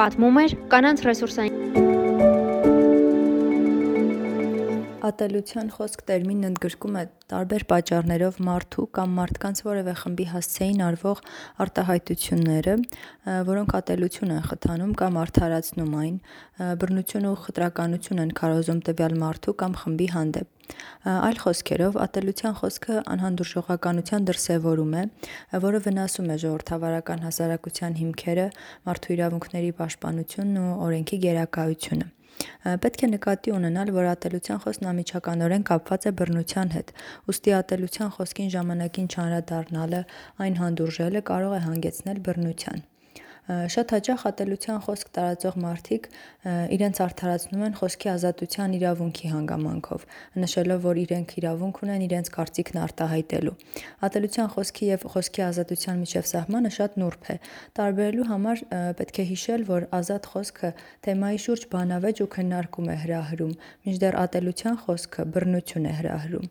պատմում էր կանանց ռեսուրսային Ատելության խոսք տերմինն ընդգրկում է տարբեր պատճառներով մարդու կամ մարդկանց որևէ խմբի հասցեին արվող արտահայտությունները, որոնք ատելություն են խթանում կամ արդարացնում այն, բռնություն ու խտրականություն են քարոզում տվյալ մարդու կամ խմբի հանդեպ։ Այլ խոսքերով, ատելության խոսքը անհանդուրժողականության դրսևորում է, որը վնասում է ժողովրդավարական հասարակության հիմքերը, մարդու իրավունքների պաշտպանությունն ու օրենքի գերակայությունը։ Պետք է նկատի ունենալ, որ ատելության խոսքն անմիջականորեն կապված է բռնության հետ, ուստի ատելության խոսքին ժամանակին չանդրադառնալը, այն հանդուրժելը կարող է հանգեցնել բռնության։ Շատ հաճախ ատելության խոսք տարածող մարդիկ իրենց արդարացնում են խոսքի ազատության իրավունքի հանգամանքով, նշելով, որ իրենք իրավունք ունեն իրենց կարծիքն արտահայտելու։ Ատելության խոսքի եւ խոսքի ազատության միջև սահմանը շատ նուրբ է։ Տարբերելու համար պետք է հիշել, որ ազատ խոսքը թեմայի շուրջ բանավեճ ու քննարկում է հրահրում, մինչդեռ ատելության խոսքը բռնություն է հրահրում։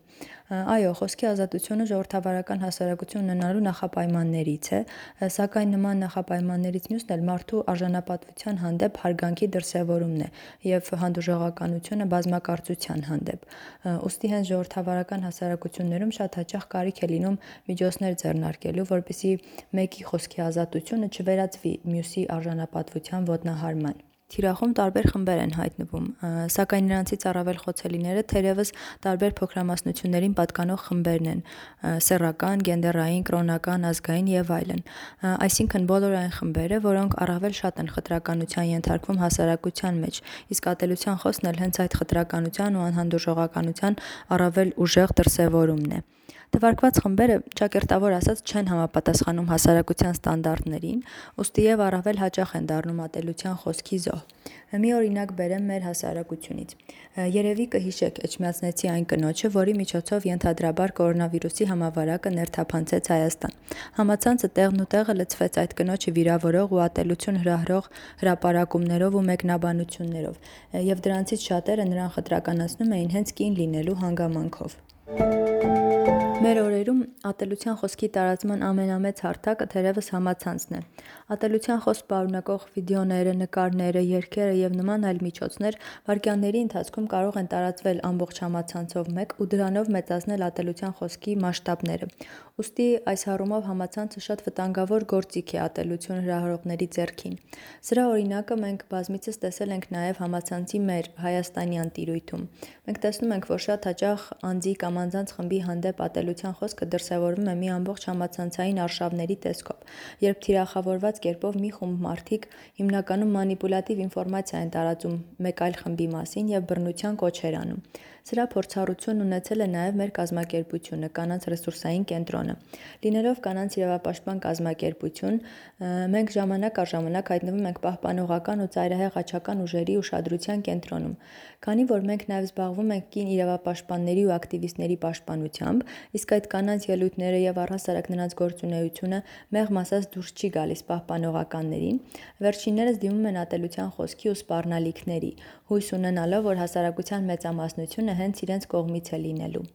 Այո, խոսքի ազատությունը ժողովրդավարական հասարակություն ունենալու նախապայմաններից է, սակայն նման նախապայմաններից մյուսն էլ մարդու արժանապատվության հանդեպ հարգանքի դրսևորումն է եւ հանդուրժողականությունը բազմակարծության հանդեպ։ Ոստի հենց ժողովրդավարական հասարակություններում շատ հաճախ կարիք է լինում միջոցներ ձեռնարկելու, որպեսզի մեկի խոսքի ազատությունը չվերածվի մյուսի արժանապատվության ոտնահարման։ Թիրախում տարբեր խմբեր են հայտնվում, սակայն նրանցից առավել խոցելիները թերևս տարբեր փոքրամասնություններին պատկանող խմբերն են՝ սեռական, գենդերային, կրոնական, ազգային եւ այլն։ Այսինքն բոլոր այն խմբերը, որոնք առավել շատ են խտրականության ենթարկվում հասարակության մեջ, իսկ ատելության խոսքն էլ հենց այդ խտրականության ու անհանդուրժողականության առավել ուժեղ դրսևորումն է։ Թվարկված խմբերը ճակերտավոր ասած չեն համապատասխանում հասարակության ստանդարտներին, ուստի եւ առավել հաճախ են դառնում ատելության խոսքի զոհ։ Մի օրինակ բերեմ մեր հասարակությունից։ Երևի կհիշեք Էջմիածնեցի այն կնոջը, որի միջոցով ենթադրաբար կորոնավիրուսի համավարակը ներթափանցեց Հայաստան։ Համացանցը տեղն ու տեղը լցվեց այդ կնոջը վիրավորող ու ատելություն հրահրող հրապարակումներով ու մեկնաբանություններով, եւ դրանցից շատերը նրան խտրականացնում էին հենց կին լինելու հանգամանքով։ Մեր օրերում ատելության խոսքի տարածման ամենամեծ հարթակը թերևս համացանցն է։ Ատելության խոսք պարունակող վիդեոները, նկարները, երգերը եւ նման այլ միջոցներ վայրկյանների ընթացքում կարող են տարածվել ամբողջ համացանցով մեկ ու դրանով մեծացնել ատելության խոսքի մասշտաբները։ Ոստի այս առումով համացանցը շատ վտանգավոր գործիք է ատելություն հրահրողների ձեռքին։ Սրա օրինակը մենք բազմիցս տեսել ենք նաև համացանցի մեր հայաստանյան տիրույթում։ Մենք տեսնում ենք, որ շատ հաճախ անձի կամ անձանց խմբի հանդեպ ատելություն ատելության խոսքը դրսևորվում է մի ամբողջ համացանցային արշավների տեսքով, երբ թիրախավորված կերպով մի խումբ մարդիկ հիմնականում մանիպուլատիվ ինֆորմացիա են տարածում մեկ այլ խմբի մասին եւ բռնության կոչեր անում։ Սրա փորձառություն ունեցել է նաև մեր կազմակերպությունը՝ Կանանց ռեսուրսային կենտրոնը։ Լինելով կանանց իրավապաշտպան կազմակերպություն, մենք ժամանակ առ ժամանակ հայտնվում ենք պահպանողական ու ծայրահեղ աջական ուժերի ուշադրության կենտրոնում։ Քանի որ մենք նաև զբաղվում ենք կին իրավապաշտպանների ու ակտիվիստների պաշտպանությամբ, իսկ այդ կանանց ելույթները եւ առհասարակ նրանց գործունեությունը մեղմ ասած դուրս չի գալիս պահպանողականներին, վերջիններս դիմում են ատելության խոսքի ու սպառնալիքների, հույս ունենալով, որ հասարակության մեծամասնությունը հենց իրենց կողմից է լինելու։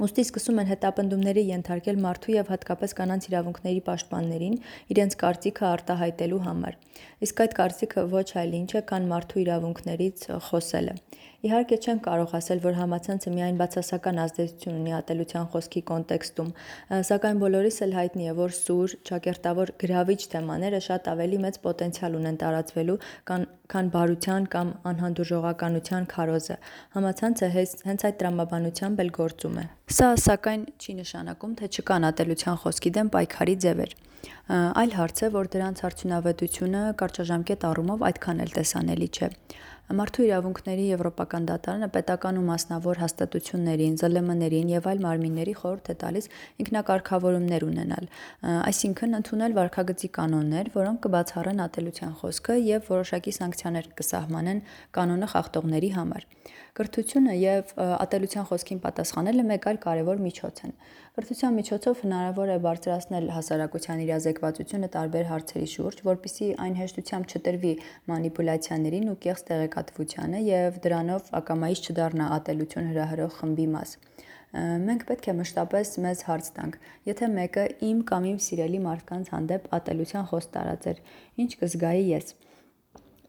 Ոստի սկսում են հետապնդումների ենթարկել մարդու եւ հատկապես կանանց իրավունքների պաշտպաններին իրենց կարծիքը արտահայտելու համար։ Իսկ այդ կարծիքը ոչ այլ ինչ է, քան մարդու իրավունքներից խոսելը։ Իհարկե չենք կարող ասել, որ համացանցը միայն բացասական ազդեցություն ունի ատելության խոսքի կոնտեքստում, սակայն բոլորիս էլ հայտնի է, որ սուր, ճակերտավոր գրավիչ թեմաները շատ ավելի մեծ պոտենցիալ ունեն տարածվելու, քան բարության կամ անհանդուրժողականության քարոզը։ Համացանցը հենց այդ տրամաբանությամբ էլ գործում է։ Սա սակայն չի նշանակում, թե չկան ատելության խոսքի դեմ պայքարի ձևեր։ Այլ հարց է, որ դրանց արդյունավետությունը կարճաժամկետ առումով այդքան էլ տեսանելի չէ։ Մարդու իրավունքների Եվրոպական դատարանը պետական ու մասնավոր հաստատություններին, ԶԼՄ-ներին եւ այլ մարմինների խորհուրդ է տալիս ինքնակարգավորումներ ունենալ, այսինքն ընդունել վարքագծի կանոններ, որոնք կբացառեն ատելության խոսքը եւ որոշակի սանկցիաներ կսահմանեն կանոնը խախտողների համար։ Կրթությունը եւ ատելության խոսքին պատասխանելը մեկ այլ կարևոր միջոց են։ Կրթության միջոցով հնարավոր է բարձրացնել հասարակության իրազեկվածությունը տարբեր հարցերի շուրջ, որpիսի այն հեշտությամբ չտրվի մանիպուլյացիաներին ու կեղծ տեղեկատվությանը եւ դրանով ակամայից չդառնա ատելություն հրահրող խմբի մաս։ Մենք պետք է մշտապես մեզ հարց տանք. եթե մեկը իմ կամ իմ սիրելի մարդկանց հանդեպ ատելության խոսք տարածեր, ինչ կզգայի ես։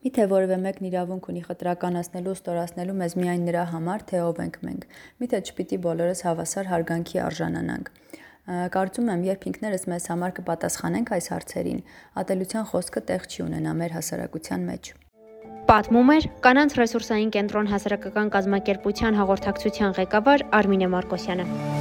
Միթե որևէ մեկն իրավունք ունի խտրականացնելու, ստորացնելու մեզ միայն նրա համար, թե ով ենք մենք։ Միթե չպիտի բոլորս հավասար հարգանքի արժանանանք։ Կարծում եմ, երբ ինքներս մեզ համար կպատասխանենք այս հարցերին, ատելության խոսքը տեղ չի ունենա մեր հասարակության մեջ։ Պատմում էր Կանանց ռեսուրսային կենտրոն հասարակական կազմակերպության հաղորդակցության ղեկավար Արմինե Մարկոսյանը։